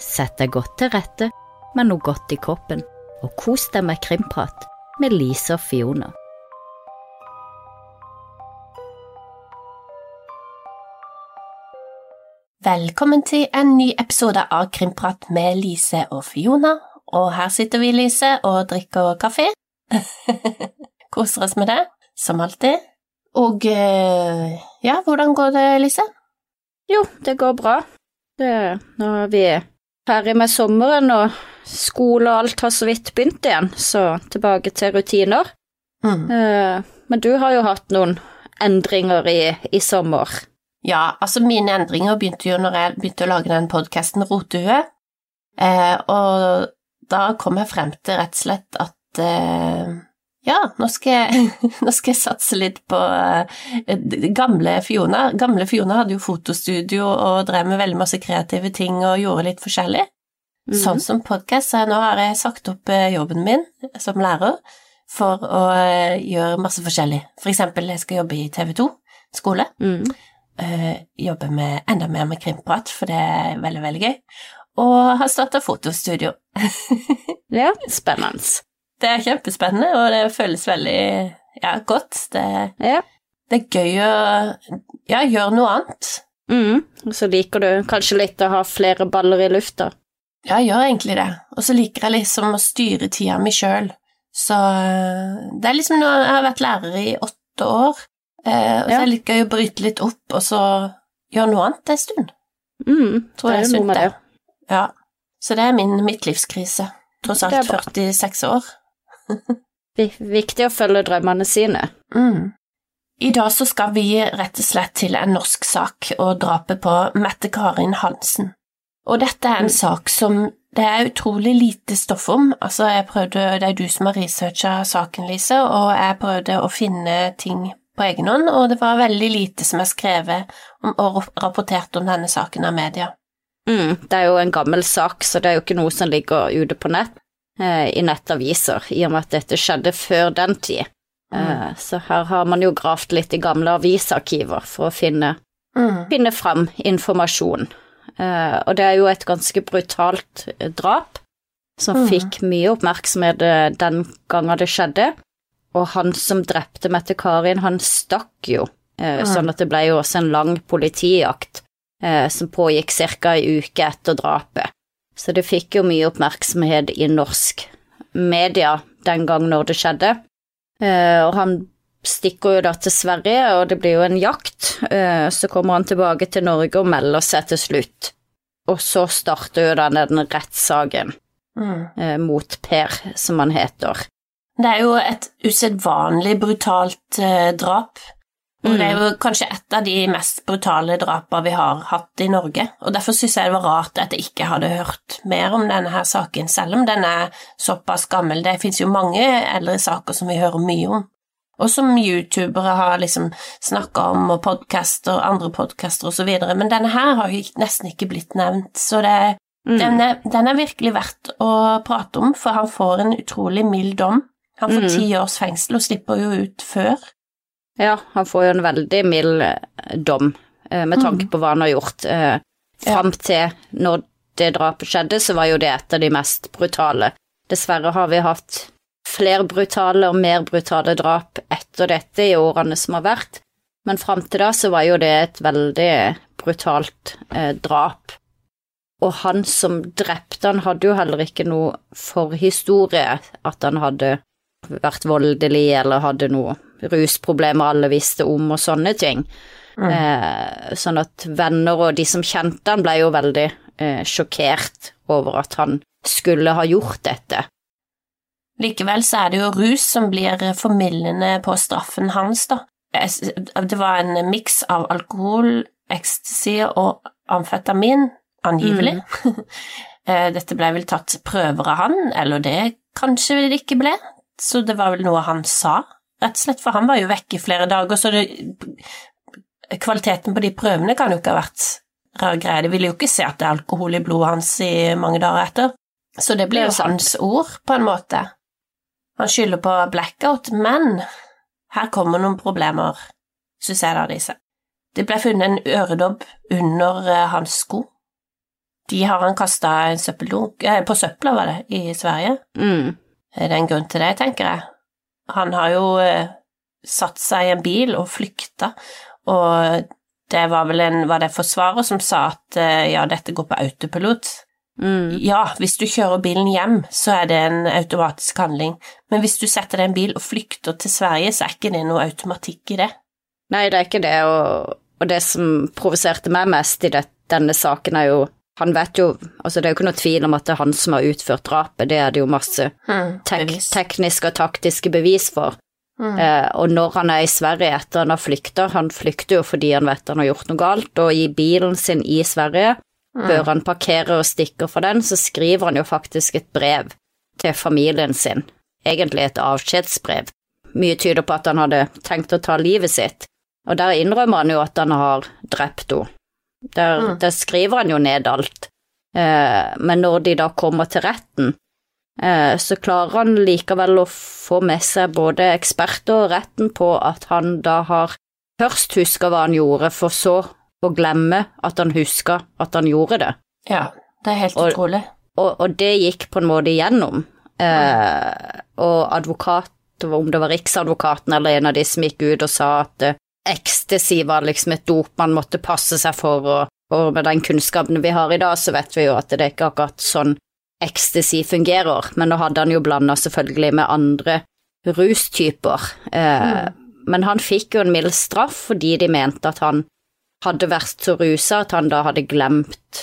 Sett deg godt til rette med noe godt i kroppen, og kos deg med krimprat med Lise og Fiona. Velkommen til en ny episode av Krimprat med Lise og Fiona. Og her sitter vi, Lise, og drikker kaffe. Koser oss med det, som alltid. Og eh, ja, hvordan går det, Lise? Jo, det går bra. Det, nå er vi ferdig med sommeren, og skole og alt har så vidt begynt igjen, så tilbake til rutiner. Mm. Eh, Men du har jo hatt noen endringer i, i sommer. Ja, altså mine endringer begynte jo når jeg begynte å lage den podkasten Rotehue, eh, og da kom jeg frem til rett og slett at eh, ja, nå skal, jeg, nå skal jeg satse litt på eh, gamle Fiona. Gamle Fiona hadde jo fotostudio og drev med veldig masse kreative ting og gjorde litt forskjellig. Mhm. Sånn som podkast, så nå har jeg sagt opp eh, jobben min som lærer for å eh, gjøre masse forskjellig. For eksempel, jeg skal jobbe i TV 2 skole. Mm. Jobbe med enda mer med krimprat, for det er veldig, veldig gøy. Og har starta fotostudio. Ja, spennende. Det er kjempespennende, og det føles veldig ja, godt. Det, Ja. det er gøy å ja, gjøre noe annet. Mm. Og så liker du kanskje litt å ha flere baller i lufta. Ja, jeg gjør egentlig det. Og så liker jeg liksom å styre tida mi sjøl. Så eh, det er liksom noe Jeg har vært lærer i åtte år, eh, og så Ja. er det gøy å bryte litt opp, og så gjøre noe annet en stund. Mm. Tror det er sunt, det. Ja. Så det er min midtlivskrise. Tross alt 46 år. Vi- Viktig å følge drømmene sine. Mm. I dag så skal vi rett og slett til en norsk sak og drapet på Mette Karin Hansen. Og dette er en Mm. sak som det er utrolig lite stoff om. Altså, jeg prøvde, det er du som har researcha saken, Lise, og jeg prøvde å finne ting på egen hånd, og det var veldig lite som er skrevet om, og rapportert om denne saken av media. Mm. Det er jo en gammel sak, så det er jo ikke noe som ligger ute på nett, i nettaviser, i og med at dette skjedde før den tid. Eh, så her har man jo gravd litt i gamle avisarkiver for å finne, Mm. finne fram informasjon. Eh, og det er jo et ganske brutalt eh, drap, som mm. fikk mye oppmerksomhet eh, den gangen det skjedde. Og han som drepte Mette Karin, han stakk jo, eh, Mhm. sånn at det ble jo også en lang politijakt eh, som pågikk ca. ei uke etter drapet. Så det fikk jo mye oppmerksomhet i norsk media den gang når det skjedde. Eh, og han stikker jo da til Sverige, og det blir jo en jakt. Eh, så kommer han tilbake til Norge og melder seg til slutt. Og så starter jo da den rettssaken Mm. eh, mot Per, som han heter. Det er jo et usedvanlig brutalt drap. Og det er jo kanskje et av de mest brutale drapene vi har hatt i Norge. Og derfor syns jeg det var rart at jeg ikke hadde hørt mer om denne her saken, selv om den er såpass gammel. Det fins jo mange eldre saker som vi hører mye om. Og som youtubere har liksom snakka om, og podcaster, andre podcaster videre. Men denne her har jo nesten ikke blitt nevnt, så det, Mm. den, er, den er virkelig verdt å prate om, for han får en utrolig mild dom. Han får Mm. ti års fengsel og slipper jo ut før. Ja, han får jo en veldig mild eh, dom eh, med tanke på hva han har gjort. Eh, Fram til når det drapet skjedde, så var jo det et av de mest brutale. Dessverre har vi hatt flere brutale og mer brutale drap etter dette i årene som har vært, men fram til da så var jo det et veldig brutalt eh, drap. Og han som drepte han hadde jo heller ikke noe forhistorie, at han hadde vært voldelig eller hadde noe rusproblemer alle visste om og sånne ting. Eh, sånn at venner og de som kjente han ble jo veldig eh, sjokkert over at han skulle ha gjort dette. Likevel så er det jo rus som blir formildende på straffen hans, da. Det var en miks av alkohol, ecstasy og amfetamin, angivelig. Mm. Dette ble vel tatt prøver av han, eller det kanskje det ikke ble, så det var vel noe han sa, rett og slett, for han var jo vekk i flere dager, så det, kvaliteten på de prøvene kan jo ikke ha vært rar greie. De ville jo ikke se at det er alkohol i blodet hans i mange dager etter. Så det ble er jo hans ord, på en måte. Han skylder på blackout, men her kommer noen problemer, syns jeg da, disse. Det ble funnet en øredobb under eh, hans sko. de har han kasta eh, På søpla, var det, i Sverige. Mm. Er det en grunn til det, tenker jeg? Han har jo eh, satt seg i en bil og flykta, og det var vel en Var det forsvarer som sa at eh, ja, dette går på autopilot? Mm. Ja, hvis du kjører bilen hjem, så er det en automatisk handling, men hvis du setter deg i en bil og flykter til Sverige, så er ikke det noe automatikk i det. Nei, det er ikke det, og, og det som provoserte meg mest i det, denne saken, er jo Han vet jo Altså, det er jo ikke noe tvil om at det er han som har utført drapet, det er det jo masse Hmm, tek tekniske og taktiske bevis for. Mm. Eh, og når han er i Sverige etter han har flykta Han flykter jo fordi han vet han har gjort noe galt, og i bilen sin i Sverige, før han parkerer og stikker fra den, så skriver han jo faktisk et brev til familien sin. Egentlig et avskjedsbrev. Mye tyder på at han hadde tenkt å ta livet sitt, og der innrømmer han jo at han har drept henne. Der, der skriver han jo ned alt. Eh, men når de da kommer til retten, eh, så klarer han likevel å få med seg både eksperter og retten på at han da har først huska hva han gjorde, for så å glemme at han huska at han gjorde det. Ja, det er helt Og- utrolig. Og, og det gikk på en måte igjennom. Eh, og advokat, om det var Riksadvokaten eller en av de som gikk ut og sa at eh, ecstasy var liksom et dop man måtte passe seg for, og, og med den kunnskapen vi har i dag, så vet vi jo at det er ikke akkurat sånn ecstasy fungerer, men nå hadde han jo blanda selvfølgelig med andre rustyper. Eh, Men han fikk jo en mild straff fordi de mente at han hadde vært så rusa at han da hadde glemt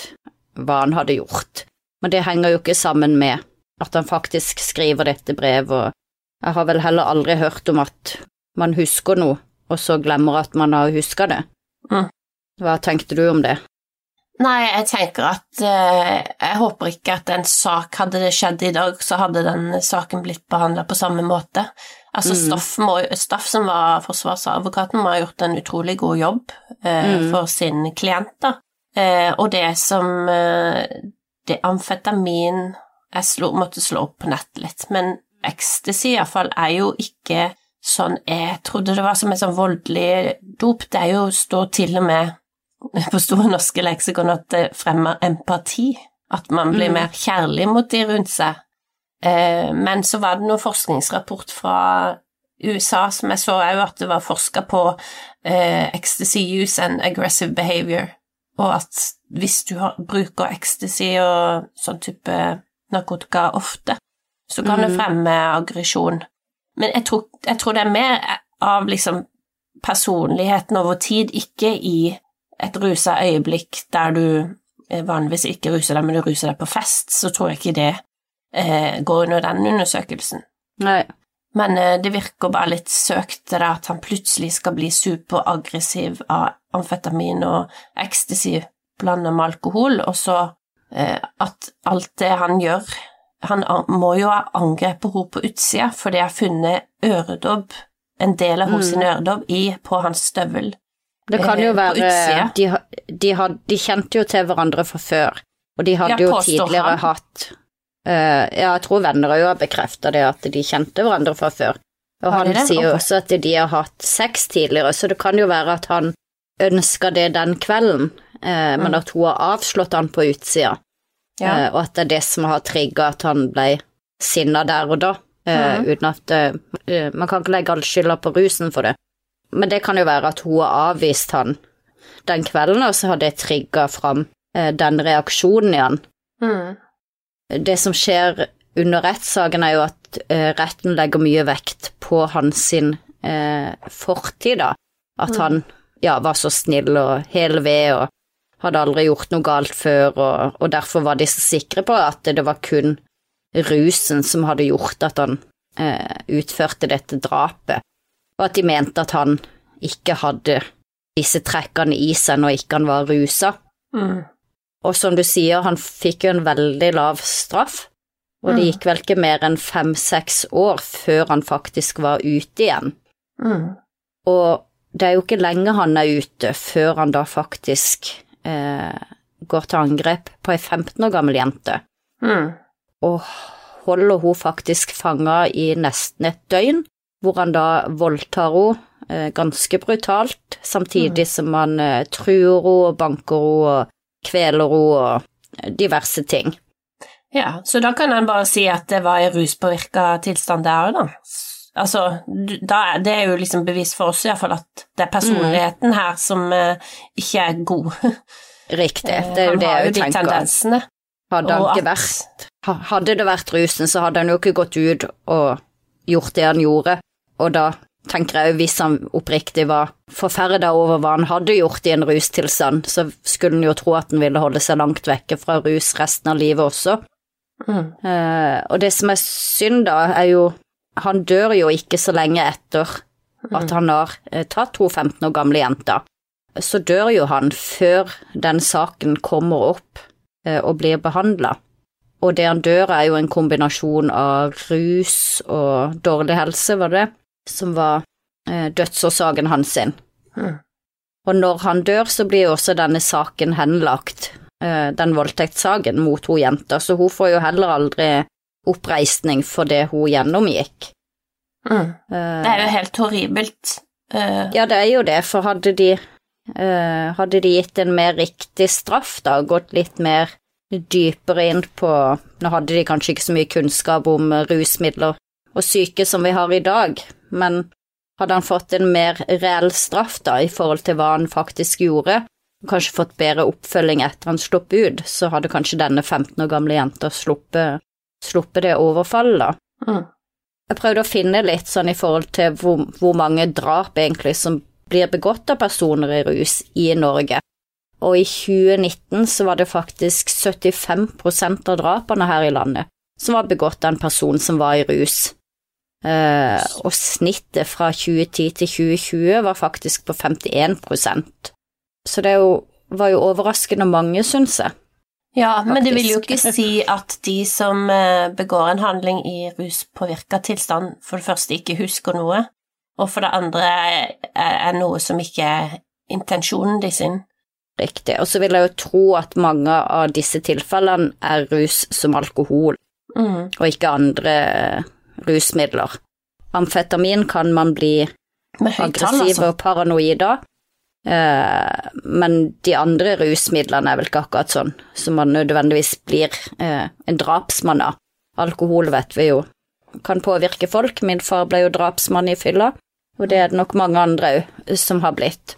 hva han hadde gjort. Men det henger jo ikke sammen med at han faktisk skriver dette brevet, og jeg har vel heller aldri hørt om at man husker noe, og så glemmer at man har huska det. Mm. Hva tenkte du om det? Nei, jeg tenker at eh, Jeg håper ikke at en sak Hadde det skjedd i dag, så hadde den saken blitt behandla på samme måte. Altså, Mm. Staff, må, Staff, som var forsvarsadvokaten, må ha gjort en utrolig god jobb eh, Mm. for sin klient, da. Eh, og det som eh, Det amfetamin Jeg slo, måtte slå opp på nett litt, men ecstasy iallfall er jo ikke sånn Jeg trodde det var som en sånn voldelig dop. Det er jo står til og med på Store norske leksikon at det fremmer empati. At man blir Mm. mer kjærlig mot de rundt seg. Eh, men så var det noen forskningsrapport fra USA som jeg så òg at det var forska på eh, ecstasy use and aggressive behavior, og at hvis du har, bruker ecstasy og sånn type narkotika ofte, så kan det Mhm. fremme aggresjon. Men jeg tror, jeg tror det er mer av liksom personligheten over tid, ikke i et rusa øyeblikk der du eh, vanligvis ikke ruser deg, men du ruser deg på fest, så tror jeg ikke det eh, går under den undersøkelsen. Nei. Men eh, det virker bare litt søkt det der at han plutselig skal bli superaggressiv av amfetamin og ecstasy blanda med alkohol, og så eh, at alt det han gjør Han må jo ha angrepet henne på utsida, for de har funnet øredobb, en del av hennes Mm. øredobb, i, på hans støvel. Det kan Eh, jo være de, de, had, de kjente jo til hverandre fra før, og de hadde jo tidligere han. hatt uh, Ja, jeg tror venner òg har bekrefta det, at de kjente hverandre fra før. Og han sier jo også at de har hatt sex tidligere, så det kan jo være at han ønska det den kvelden, men Mm. at hun har avslått han på utsida, Ja. eh, og at det er det som har trigga at han ble sinna der og da, Mhm. uten at eh, Man kan ikke legge all skylda på rusen for det. Men det kan jo være at hun har avvist han den kvelden, og så har det trigga fram den reaksjonen i han. Mm. Det som skjer under rettssaken, er jo at retten legger mye vekt på hans sin fortid, da. At Mm. han ja, var så snill og hel ved og hadde aldri gjort noe galt før, og, og derfor var de så sikre på at det var kun rusen som hadde gjort at han eh, utførte dette drapet, og at de mente at han ikke hadde disse trekkene i seg når ikke han var rusa. Mm. Og som du sier, han fikk jo en veldig lav straff, og det Mm. gikk vel ikke mer enn fem-seks år før han faktisk var ute igjen. Mm. Og det er jo ikke lenge han er ute før han da faktisk eh, går til angrep på ei 15 år gammel jente, Mm. og holder hun faktisk fanga i nesten et døgn, hvor han da voldtar henne eh, ganske brutalt, samtidig som han eh, truer henne og banker henne og kveler henne og diverse ting. Ja, så da kan en bare si at det var i ruspåvirka tilstand der òg, da. Altså, da, det er jo liksom bevis for oss iallfall at det er personligheten her som uh, ikke er god. Riktig, det er jo det jeg tenker. Han har jo de Tendensene. Hadde, han ikke vært, hadde det vært rusen, så hadde han jo ikke gått ut og gjort det han gjorde, og da tenker jeg hvis han oppriktig var forferda over hva han hadde gjort i en rustilstand, så skulle han jo tro at han ville holde seg langt vekke fra rus resten av livet også. Mm. Uh, og det som er synd, da, er jo Han dør jo ikke så lenge etter at han har uh, tatt to 15 år gamle jenter. Så dør jo han før den saken kommer opp uh, og blir behandla. Og det han dør, er jo en kombinasjon av rus og dårlig helse, var det, som var dødsårsaken hans sin. Mm. Og når han dør, så blir jo også denne saken henlagt Eh, den voldtektssaken mot hun jenta, så hun får jo heller aldri oppreisning for det hun gjennomgikk. Mm. Det er jo helt horribelt. Uh... Ja, det er jo det, for hadde de uh, Hadde de gitt en mer riktig straff, da, gått litt mer dypere inn på Nå hadde de kanskje ikke så mye kunnskap om rusmidler og syke som vi har i dag, men hadde han fått en mer reell straff, da, i forhold til hva han faktisk gjorde, kanskje fått bedre oppfølging etter han slapp ut, så hadde kanskje denne 15 år gamle jenta sluppet, sluppet det overfallet, da. Mm. Jeg prøvde å finne litt sånn i forhold til hvor, hvor, mange drap egentlig som blir begått av personer i rus i Norge. Og i 2019 så var det faktisk 75% av drapene her i landet som var begått av en person som var i rus. Eh, og snittet fra 2010 til 2020 var faktisk på 51% så det jo, var jo overraskende mange, syns jeg. Ja, Faktisk. men det vil jo ikke si at de som eh, begår en handling i ruspåvirka tilstand, for det første ikke husker noe, og for det andre er noe som ikke er intensjonen de sin. Riktig, og så vil jeg jo tro at mange av disse tilfellene er rus som alkohol, mm. og ikke andre rusmidler. Amfetamin kan man bli aggressiv altså. og paranoid av, Eh, men de andre rusmidlene er vel ikke akkurat sånn som man nødvendigvis blir eh, en drapsmann av. Alkohol vet vi jo kan påvirke folk, min far ble jo drapsmann i fylla, og det er det nok mange andre òg som har blitt.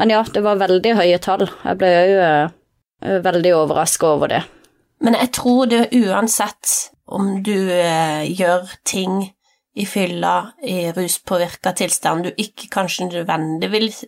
Men ja, det var veldig høye tall, jeg ble òg uh, veldig overraska over det. Men jeg tror det uansett om du eh, gjør ting i fylla, i ruspåvirka tilstand, du ikke kanskje nødvendigvis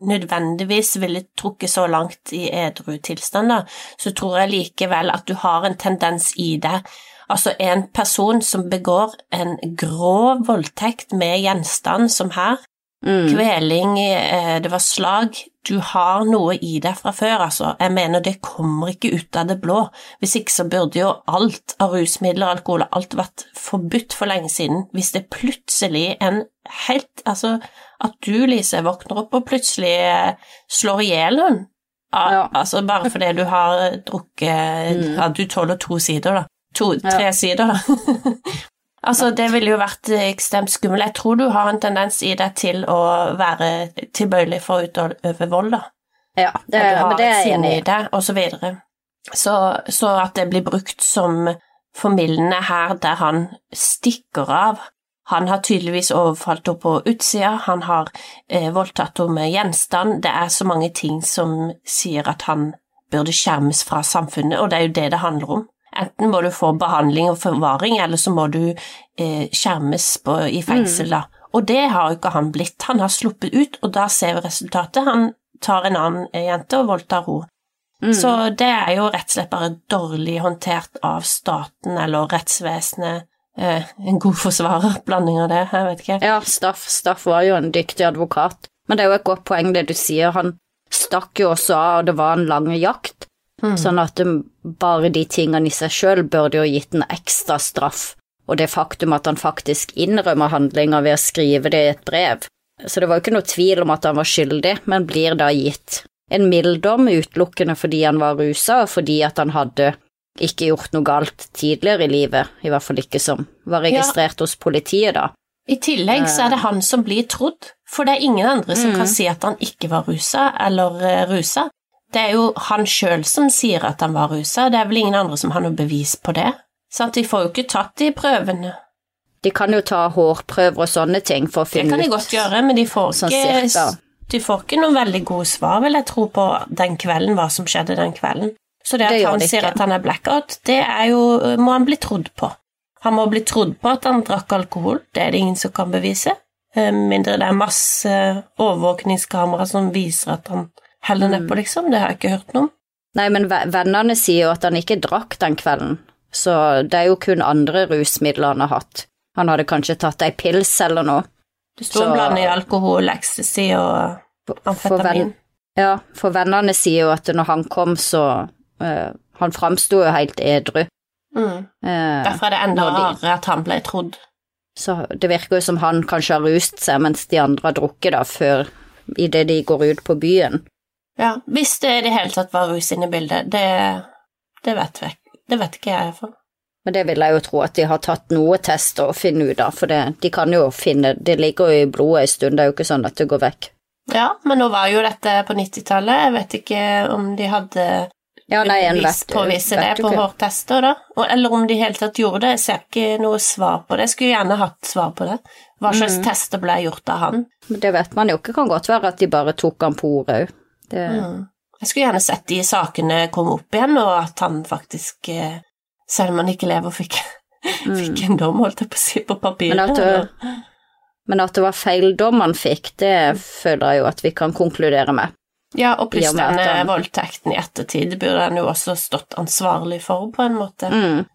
nødvendigvis ville trukket så langt i edru tilstand, da, så tror jeg likevel at du har en tendens i det. Altså en person som begår en grov voldtekt med gjenstand, som her, mm. kveling, eh, det var slag, du har noe i deg fra før, altså. Jeg mener, det kommer ikke ut av det blå. Hvis ikke så burde jo alt av rusmidler, alkohol, alt vært forbudt for lenge siden. Hvis det plutselig en helt Altså, at du, Lise, våkner opp og plutselig eh, slår i hjel noen. Ja. Altså bare fordi du har drukket mm. Ja, du tåler to sider, da. To, tre ja. sider, da. altså, det ville jo vært ekstremt skummelt. Jeg tror du har en tendens i deg til å være tilbøyelig for å utøve vold, da. Ja, det, men det er jeg enig i. Det, og så videre. Så, så at det blir brukt som formildende her der han stikker av han har tydeligvis overfalt henne på utsida, han har eh, voldtatt henne med gjenstand, det er så mange ting som sier at han burde skjermes fra samfunnet, og det er jo det det handler om. Enten må du få behandling og forvaring, eller så må du eh, skjermes på, i fengsel, da. Mm. Og det har jo ikke han blitt. Han har sluppet ut, og da ser vi resultatet. Han tar en annen eh, jente og voldtar henne. Mm. Så det er jo rett og slett bare dårlig håndtert av staten eller rettsvesenet eh, en god forsvarer, blanding av det, jeg vet ikke. Ja, Staff, Staff var jo en dyktig advokat, men det er jo et godt poeng det du sier, han stakk jo også av, og det var en lang jakt, mm. sånn at bare de tingene i seg sjøl burde jo gitt en ekstra straff, og det faktum at han faktisk innrømmer handlinger ved å skrive det i et brev. Så det var jo ikke noe tvil om at han var skyldig, men blir da gitt en mild dom utelukkende fordi han var rusa, og fordi at han hadde ikke gjort noe galt tidligere i livet, i hvert fall ikke som var registrert ja. hos politiet, da. I tillegg så er det han som blir trodd, for det er ingen andre som mm. kan si at han ikke var rusa eller uh, rusa. Det er jo han sjøl som sier at han var rusa, det er vel ingen andre som har noe bevis på det. Så de får jo ikke tatt de prøvene. De kan jo ta hårprøver og sånne ting for å finne ut Det kan de godt gjøre, men de får sånn ikke, de får ikke noen veldig gode svar, vil jeg tro, på den kvelden, hva som skjedde den kvelden. Så det at Det han det sier at han er blackout, det er jo må han bli trodd på. Han må bli trodd på at han drakk alkohol, det er det ingen som kan bevise. Eh, Mindre det er masse overvåkningskamera som viser at han heller nedpå, Mm. liksom. Det har jeg ikke hørt noe om. Nei, men vennene sier jo at han ikke drakk den kvelden, så det er jo kun andre rusmidler han har hatt. Han hadde kanskje tatt ei pils eller noe. Det står blant blanding alkohol, ecstasy og amfetamin. Ja, for vennene sier jo at når han kom, så uh, Han framsto jo helt edru. Mm. Uh, Derfor er det enda rarere at han ble trodd. så det virker jo som han kanskje har rust seg mens de andre har drukket, da, før idet de går ut på byen. Ja, hvis det i det hele tatt var rus inne i bildet, det, det, vet vi. det vet ikke jeg iallfall. Men det vil jeg jo tro at de har tatt noe tester og finne ut av, for det, de kan jo finne Det ligger jo i blodet en stund, det er jo ikke sånn at det går vekk. Ja, men nå var jo dette på 90-tallet. Jeg vet ikke om de hadde Ja, nei, en vet, påvise vet det på hårtester, da. Og, eller om de i hele tatt gjorde det. Jeg ser ikke noe svar på det. Jeg skulle gjerne hatt svar på det. Hva slags Mm. tester ble gjort av han? Men det vet man jo ikke, kan godt være at de bare tok han på ordet òg. Det Mm. Jeg skulle gjerne sett de sakene komme opp igjen, og at han faktisk, eh, selv om han ikke lever, fikk, fikk en dom, holdt jeg på å si, på papiret. Mm. Men at det, men at det var feil dom han fikk, det føler jeg jo at vi kan konkludere med. Ja, og pluss denne voldtekten i ettertid burde han jo også stått ansvarlig for, på en måte. Mm.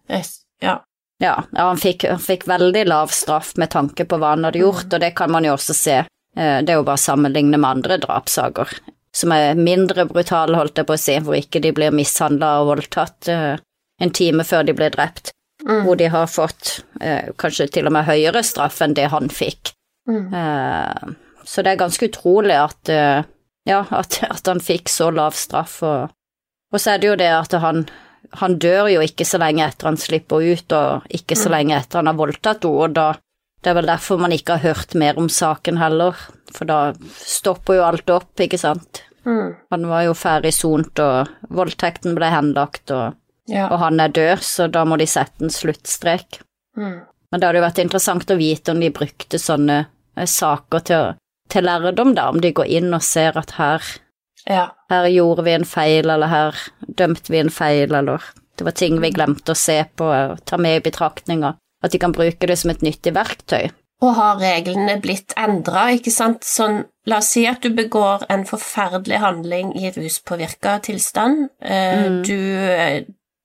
Ja. Ja, han, fikk, han fikk veldig lav straff med tanke på hva han hadde gjort, og det kan man jo også se. Eh, Det er jo bare å sammenligne med andre drapssaker, som er mindre brutale, holdt jeg på å si, hvor ikke de blir mishandla og voldtatt uh, en time før de blir drept, Mm. hvor de har fått uh, kanskje til og med høyere straff enn det han fikk. Mm. Uh, Så det er ganske utrolig at, ja, at, at han fikk så lav straff, og, og så er det jo det at han, han dør jo ikke så lenge etter han slipper ut, og ikke så Mm. lenge etter han har voldtatt henne, og da det er vel derfor man ikke har hørt mer om saken heller, for da stopper jo alt opp, ikke sant. Mm. Han var jo ferdig sont, og voldtekten ble henlagt, og, Ja. og han er død, så da må de sette en sluttstrek. Mm. Men det hadde jo vært interessant å vite om de brukte sånne eh, saker til, til lærdom, da, om de går inn og ser at her, ja. her gjorde vi en feil, eller her dømte vi en feil, eller det var ting vi glemte å se på og ta med i betraktninger. At de kan bruke det som et nyttig verktøy. Og har reglene blitt endra, ikke sant? Sånn, la oss si at du begår en forferdelig handling i ruspåvirka tilstand. Eh, Mm. Du eh,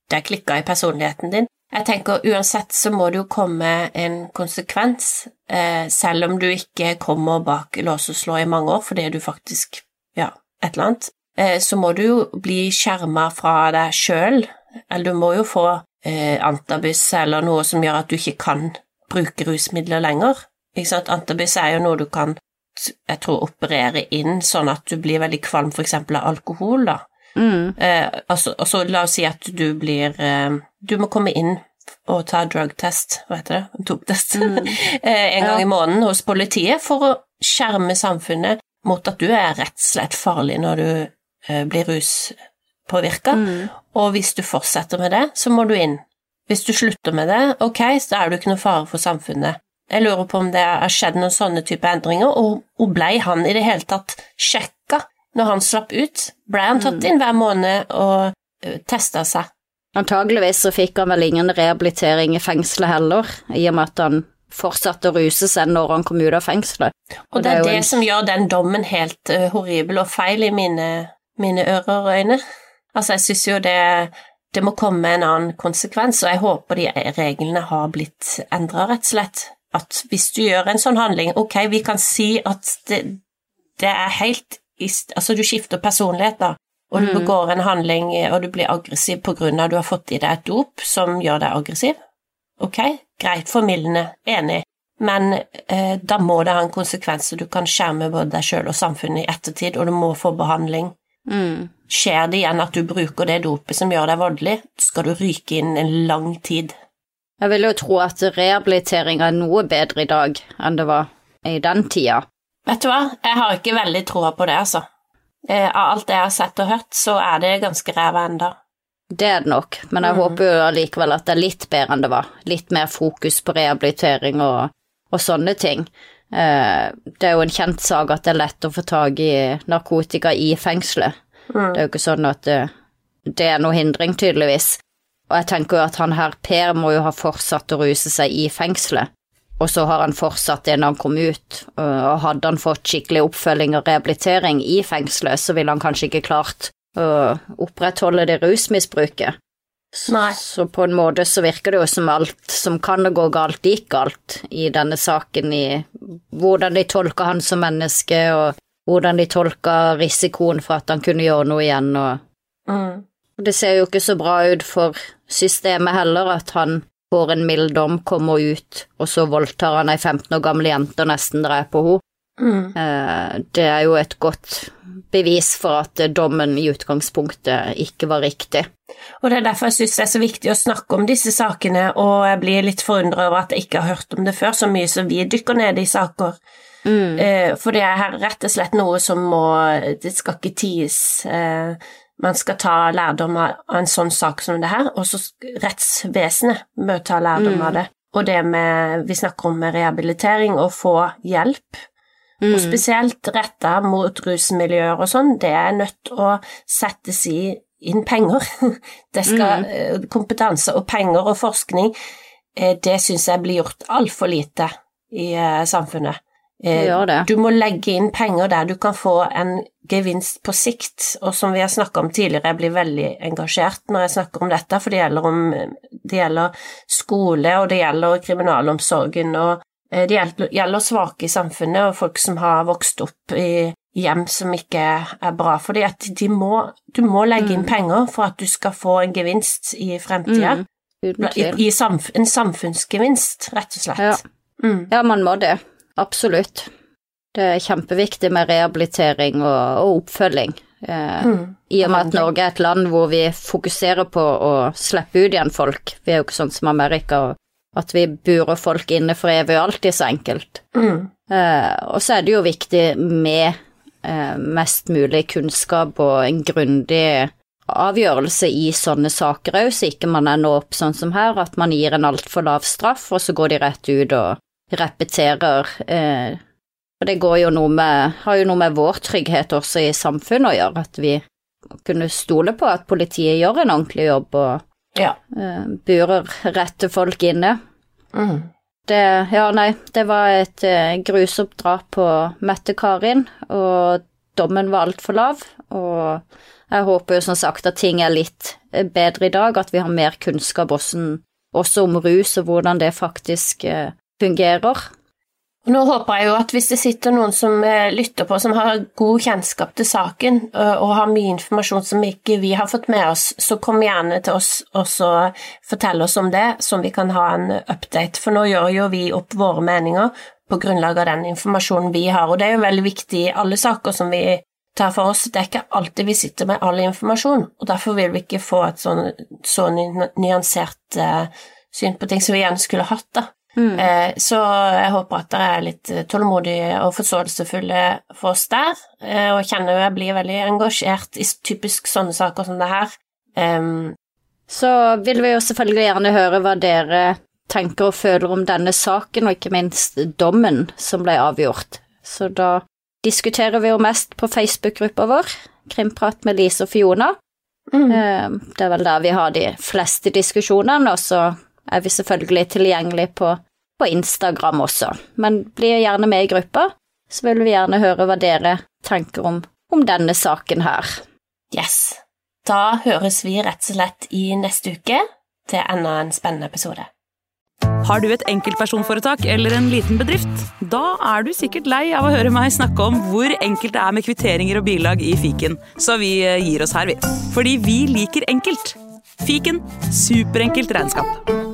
Det er klikka i personligheten din. Jeg tenker uansett så må det jo komme en konsekvens, eh, selv om du ikke kommer bak lås og slå i mange år fordi du faktisk Ja, et eller annet. Eh, så må du jo bli skjerma fra deg sjøl, eller du må jo få eh, antabus eller noe som gjør at du ikke kan bruke rusmidler lenger. Ikke sant? Antabus er jo noe du kan jeg tror operere inn sånn at du blir veldig kvalm eksempel av alkohol, da. Mm. Eh, altså, altså, la oss si at du blir eh, Du må komme inn og ta drug-test, hva heter det, en mm. eh, en gang Ja. i måneden hos politiet for å skjerme samfunnet mot at du er rett og slett farlig når du eh, blir ruspåvirka. Mm. Og hvis du fortsetter med det, så må du inn. Hvis du slutter med det, ok, så er du ikke noe fare for samfunnet. Jeg lurer på om det har skjedd noen sånne type endringer, og, og blei han i det hele tatt sjekka når han slapp ut? Blei han tatt inn hver måned og uh, testa seg? Antageligvis så fikk han vel ingen rehabilitering i fengselet heller, i og med at han fortsatte å ruse seg når han kom ut av fengselet. Og det er jo det en- som gjør den dommen helt uh, horribel og feil i mine, mine ører og øyne. Altså, jeg syns jo det det må komme en annen konsekvens, og jeg håper de reglene har blitt endra, rett og slett. At hvis du gjør en sånn handling, ok, vi kan si at det, det er helt Altså, du skifter personlighet, da, og du Mm. begår en handling, og du blir aggressiv på grunn av at du har fått i deg et dop som gjør deg aggressiv. Ok, greit, formildende, enig, men eh, da må det ha en konsekvens, og du kan skjerme både deg sjøl og samfunnet i ettertid, og du må få behandling. Mm. Skjer det igjen at du bruker det dopet som gjør deg voldelig, skal du ryke inn en lang tid. Jeg vil jo tro at rehabilitering er noe bedre i dag enn det var i den tida. Vet du hva, jeg har ikke veldig troa på det, altså. Eh, av alt jeg har sett og hørt, så er det ganske ræva enda. Det er det nok, men jeg mm. håper jo allikevel at det er litt bedre enn det var. Litt mer fokus på rehabilitering og, og sånne ting. Eh, det er jo en kjent sak at det er lett å få tak i narkotika i fengselet. Mm. Det er jo ikke sånn at det, det er noe hindring, tydeligvis. Og jeg tenker jo at han her Per må jo ha fortsatt å ruse seg i fengselet. Og så har han fortsatt det når han kom ut, og hadde han fått skikkelig oppfølging og rehabilitering i fengselet, så ville han kanskje ikke klart å opprettholde det rusmisbruket. Nei. Så på en måte så virker det jo som alt som kan gå galt, gikk galt i denne saken, i hvordan de tolka han som menneske, og hvordan de tolka risikoen for at han kunne gjøre noe igjen, og mm. Det ser jo ikke så bra ut for systemet heller, at han får en mild dom, kommer ut, og så voldtar han ei 15 år gammel jente og nesten dreper henne. Mm. Eh, det er jo et godt bevis for at dommen i utgangspunktet ikke var riktig. Og det er derfor jeg syns det er så viktig å snakke om disse sakene, og jeg blir litt forundret over at jeg ikke har hørt om det før, så mye som vi dykker ned i saker. Mm. Eh, for det er rett og slett noe som må Det skal ikke ties. Eh, man skal ta lærdom av en sånn sak som det her, og så rettsvesenet bør ta lærdom mm. av det. Og det med Vi snakker om rehabilitering og få hjelp Mm. Og spesielt retta mot rusmiljøer og sånn, det er nødt å settes i inn penger. Det skal mm. Kompetanse og penger og forskning, eh, det syns jeg blir gjort altfor lite i eh, samfunnet. Du må legge inn penger der du kan få en gevinst på sikt, og som vi har snakka om tidligere, jeg blir veldig engasjert når jeg snakker om dette, for det gjelder, om, det gjelder skole, og det gjelder kriminalomsorgen, og det gjelder svake i samfunnet og folk som har vokst opp i hjem som ikke er bra. Fordi at de må, du må legge inn mm. penger for at du skal få en gevinst i fremtida. Mm. I, i samf en samfunnsgevinst, rett og slett. Ja. Mm. ja. man må det. Absolutt. Det er kjempeviktig med rehabilitering og, og oppfølging. Eh, mm. I og med at Norge er et land hvor vi fokuserer på å slippe ut igjen folk. Vi er jo ikke sånn som Amerika at vi burer folk inne for evig og alltid så enkelt. Mm. Eh, og så er det jo viktig med eh, mest mulig kunnskap og en grundig avgjørelse i sånne saker òg, så ikke man ender opp sånn som her, at man gir en altfor lav straff, og så går de rett ut og repeterer. Eh, og det går jo noe med, har jo noe med vår trygghet også i samfunnet å gjøre, at vi kunne stole på at politiet gjør en ordentlig jobb og ja. Uh, burer rette folk inne. Mm. Det, ja, nei, det var et uh, grusomt drap på Mette-Karin, og dommen var altfor lav. Og jeg håper jo som sagt at ting er litt eh, bedre i dag, at vi har mer kunnskap også, også om rus og hvordan det faktisk uh, fungerer. Nå håper jeg jo at hvis det sitter noen som eh, lytter på, som har god kjennskap til saken og har mye informasjon som ikke vi har fått med oss, så kom gjerne til oss og fortell oss om det, som vi kan ha en update. For nå gjør jo vi opp våre meninger på grunnlag av den informasjonen vi har, og det er jo veldig viktig i alle saker som vi tar for oss. Det er ikke alltid vi sitter med all informasjon, og derfor vil vi ikke få et sånn, så nyansert uh, syn på ting som vi gjerne skulle hatt, da. Mm. Eh, så jeg håper at dere er litt tålmodige og forståelsesfulle for oss der, eh, og kjenner jo jeg blir veldig engasjert i typisk sånne saker som det her. Um, så vil vi jo selvfølgelig gjerne høre hva dere tenker og føler om denne saken, og ikke minst dommen som ble avgjort. Så da diskuterer vi jo mest på Facebook-gruppa vår, Krimprat med Lise og Fiona. Mm. Det er vel der vi har de fleste diskusjonene, og så er vi selvfølgelig tilgjengelig på, på Instagram også. Men bli gjerne med i gruppa, så vil vi gjerne høre hva dere tenker om, om denne saken her. Yes. Da høres vi rett og slett i neste uke til enda en spennende episode. Har du et enkeltpersonforetak eller en liten bedrift? Da er du sikkert lei av å høre meg snakke om hvor enkelt det er med kvitteringer og bilag i fiken, så vi eh, gir oss her, vi. Fordi vi liker enkelt. Fiken superenkelt regnskap.